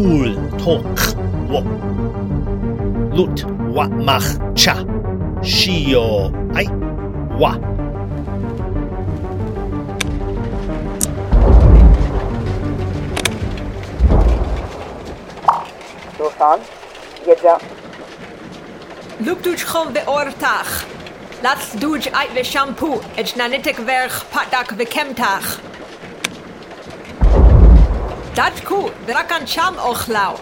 Pool Tonk Wo Lut Wa Mach Cha Shio Ai Wa Susan, jedzie. Lub duj chom ve ortach. Lats duj ait ve shampoo, et nanitek verch patak ve kemtach. Dadku, drakan kan cham law.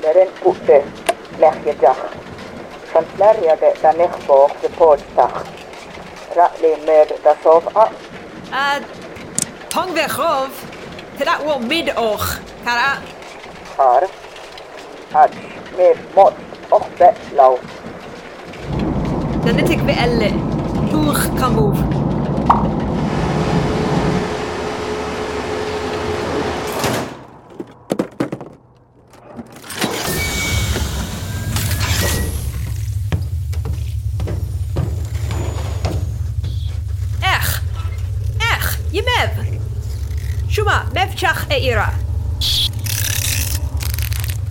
Meren pwte, mech jedach. Chanslaria de da nech boch de podstach. Ratli med da sof a. A, tong fe chof, tydat wo mid o'ch, cara. Har, ad, med mot o'ch bet law. Dynetig fe elle, dwch camwf. Szach-e-Ira.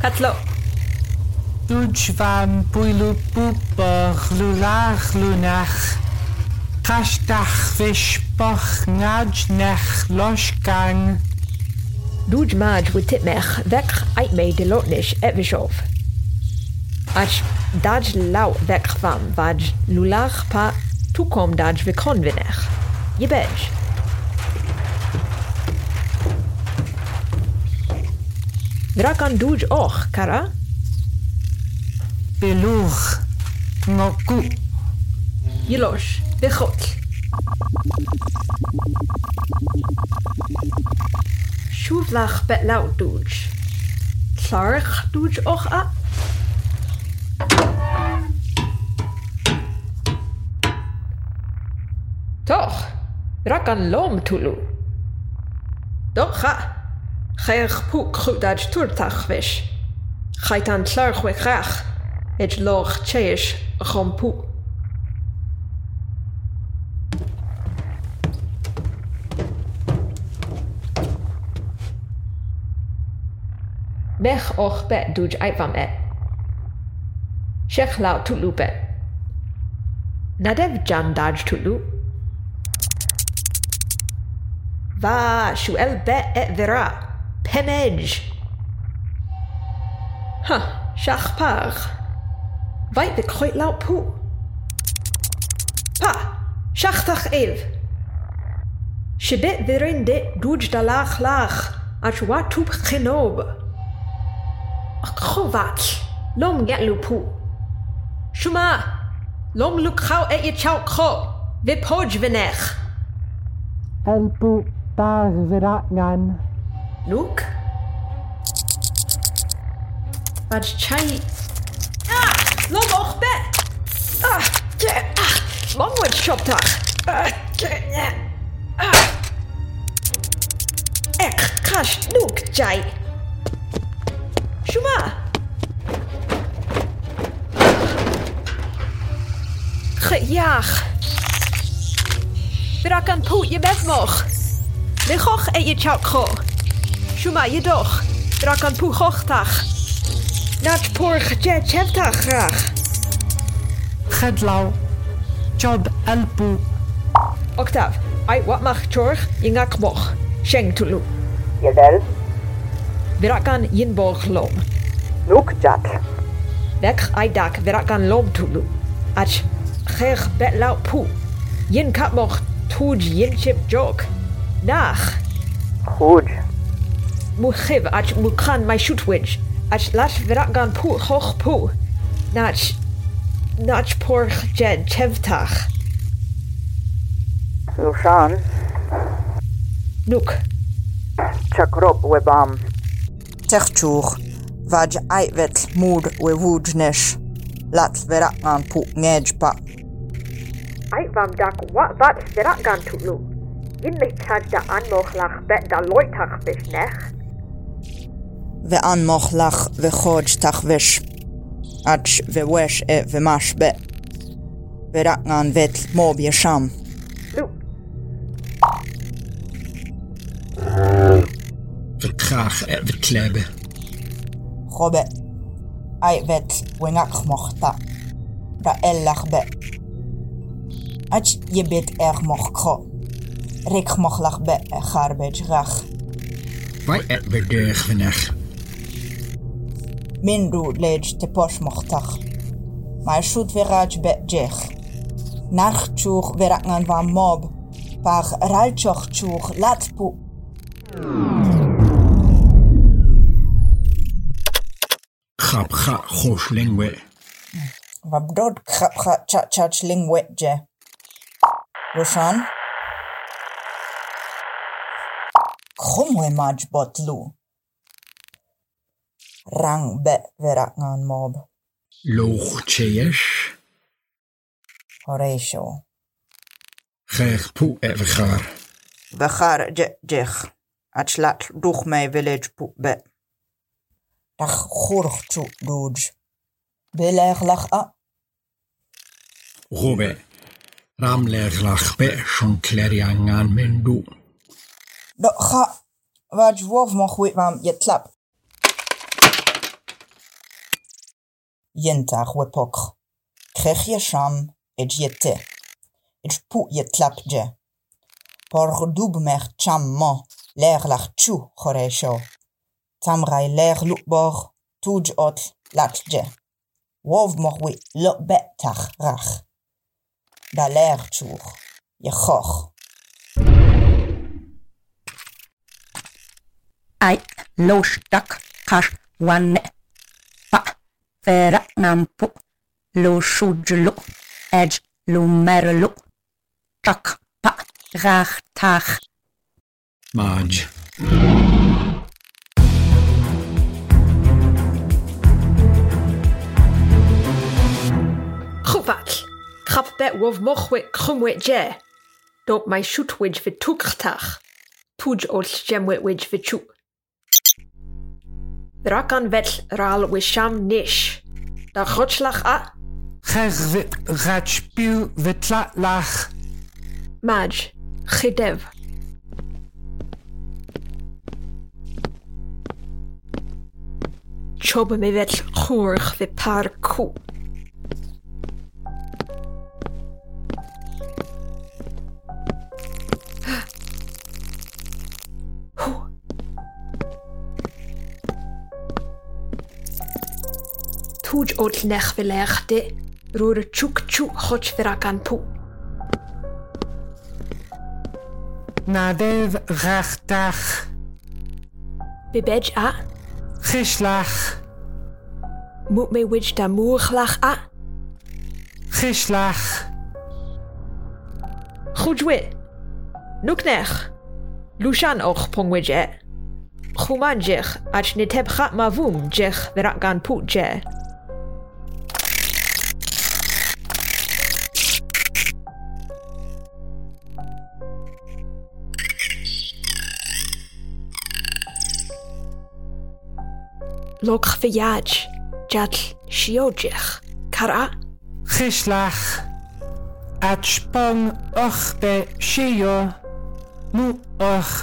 Katlo. Dudschwam puilupuper lulach lunach. Kashtach vishpoch najnech loschgang. Dudschmaj wititmech vekh aitme delotnish etvishof. Ach daj lau vekh vam vaj lulach pa tukom daj vikonvinech. Jebej. Drakan duj och, kara. Beluch. Noku. god. Bechot. bet betlau duj. Tlarch duj och a. Toch. Drakan lom tulu. Doch ha. Gherpuk gudaj turtachwish. Gaitan tlarchwek rach. Het loch cheish rompu. Mech och bet duj aipam et. Sheikh lao tulu bet. Nadev jan daj Tutlu Va shuel bet et vera. Pemej. Ha, shach par. Veit de kruit lau poe. Pa, shachtach ev. Shibet virin dit doej da lach lach. Ach wat toep genob. Chovat, lom get lupu. Shuma, lom luk chau et je chau kho. Vi poj vinech. Luke? Nook? Chai. Ah! Lom och be! Ah! Ke! Ah! Longwood shop dag! Ah! Ke! Ah! Ek! Kash! Nook! Jai! Shuma! Gejaag! Brak aan poet je bed mocht! De hoog en je chalk chakro! Shuma Yedoch, Drakan Pugochtach, Natpor graag. Gedlau, Job Elpu. Octav, i wat mag chorg, jingak boch, sheng tulu. Virakan yinboch lom. Nuk jat. Dak virakan lom tulu. Ach, gech betlau pu. Yin kapmoch tuj yin chip jok. Nach. Goed. Muchiv ach mukan mai shutwinch. Ach lach veragan pu hoch pu. Nach nach porch jen chevtach. Lushan. Nuk. Chakrop webam. Techchur. Vaj aitvet mur wewudnesh. Lat veragan pu ngejpa. Aitvam dak wat vat veragan tutlu. Inlich hat der Anmoch lach bet da Leutach bis nech. ואנמוך לך וחודש תחבש, עד ווש ומשבה, ורקנן ואת מוב ישם. verkraag verklebe. Robbe, ai vet wenak mochta. Da ellach be. Ach je bet er moch kro. Rik mochlach be e garbage rach. Vai er bedurg vanach. Mindu lej te posh mochtach. Mai shoot veraj be jech. Nachchuch verangan war mob. Pach ralchochchuch latpu. Khapcha khosh lengwe. Vabdod khapcha chachach lengwe je. Roshan? Krumwe maj botlu. rang be verrangan mob. Loch cheyes. Horatio. Gech pu evgar. Begar je jech. Het slaat doeg mij village pu be. Dag gorg toe dood. Beleg lach ah. a. Gobe. Ramler lach be schon kleriangan men do. Doch ga. Wat wof mag weet van je tlap. yentar wepokr. Krech yesham et jete. Et jpu yetlapje. Por dubmer chammo l'air larchu choresho. Tamrai l'air lukbor tuj ot latje. Wov morwi lo betach rach. Baler chur. Yechoch. Ai, lo stak kash wanne. Ferranampo, lo siwdlo, edge lo merlo, tak pa rach tach. Marge. Chwball, chap bet wof mochwe chymwe je. Dog mae siwtwyd fy tŵgrtach. Tŵj oll gemwe wyd fy tŵg. Drak an vetl ral we sham nish. Da gotslach a. Ger gaat spiel vetla lach. Maj, chidev. Chobe me vetl chorg ve par koop. o'r lech fe lech de, rwy'r chwc chwc chwch fe ragan pw. Nadef rachdach. Bebej a? Geslach. Moet me witch da moerglach a? Geslach. Goed joué. Noeknech. Lushan och pongwidje. Goemanjech, als je niet hebt gehad maar woem, jech, weer aan poetje. Logch fy iad, jadl siodich, cara. Chyslach, atchbong och be sio, mu och,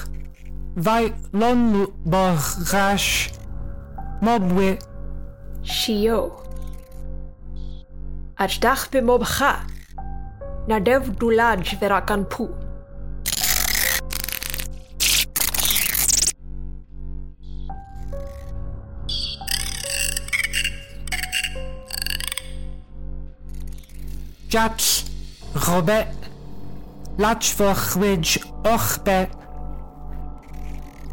fai lon boch rash, mobwe. Sio. Atchdach be mobcha, na dev dwlad ferakan pŵ. Widge och be.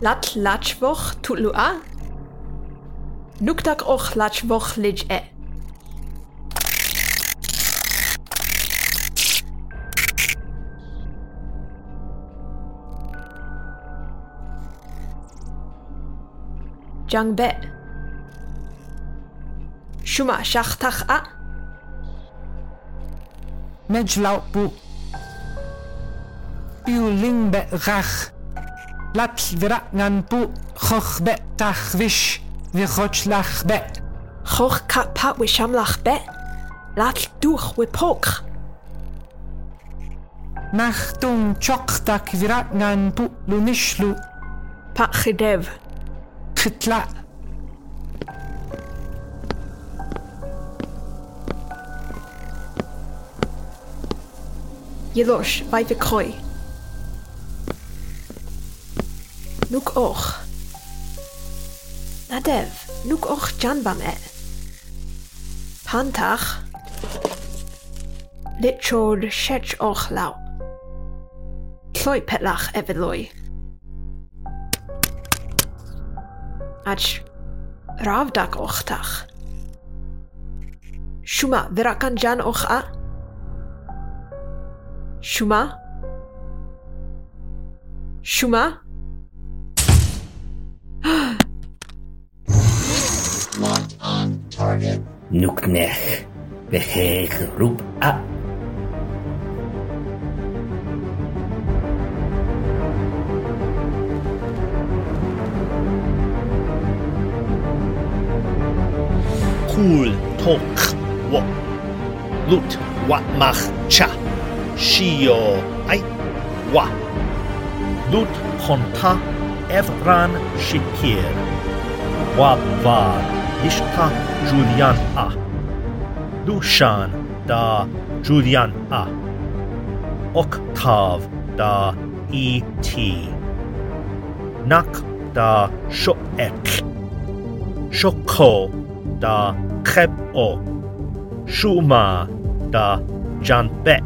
Lat lachwoch tutlu a. Nukdak och lachwoch lij e. Jang be. Shuma shachtach a. Mensch Lautbu, Biuling Berach, Latz Viratnan Bu, Choch Bet Tachwisch, Vichotsch Lach Bet. Choch Kat Pat Wisham Lach Bet, Latl Duch Wipok. Nachtung Choktak Viratnan Bu, Lunishlu. Pachidev. Chitlak. Jedoch, weife Kreu. Nuk och. Nadev, nuk och janbame. Pantach. Litchord shech och lau. Tloi petlach eveloi. Ach, ravdak ochtach. Shuma, verakan jan och a? Shuma? Shuma? Nuknech. Beheg roep a. Cool tok wo. Lut wat mach cha. Shio ai wa. Lut konta evran shikir. Wa var ishta Julian a. Lushan da Julian a. Octav da et. Nak da shoek. Shoko da Kreb-o, Shuma da Janbe,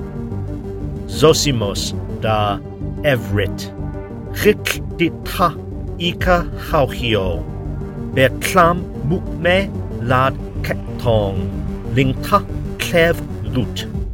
Zosimos da Everett, Rik dita Ika Hauhio, Berklam Mukme Lad Ketong, Lingta Klev Lut.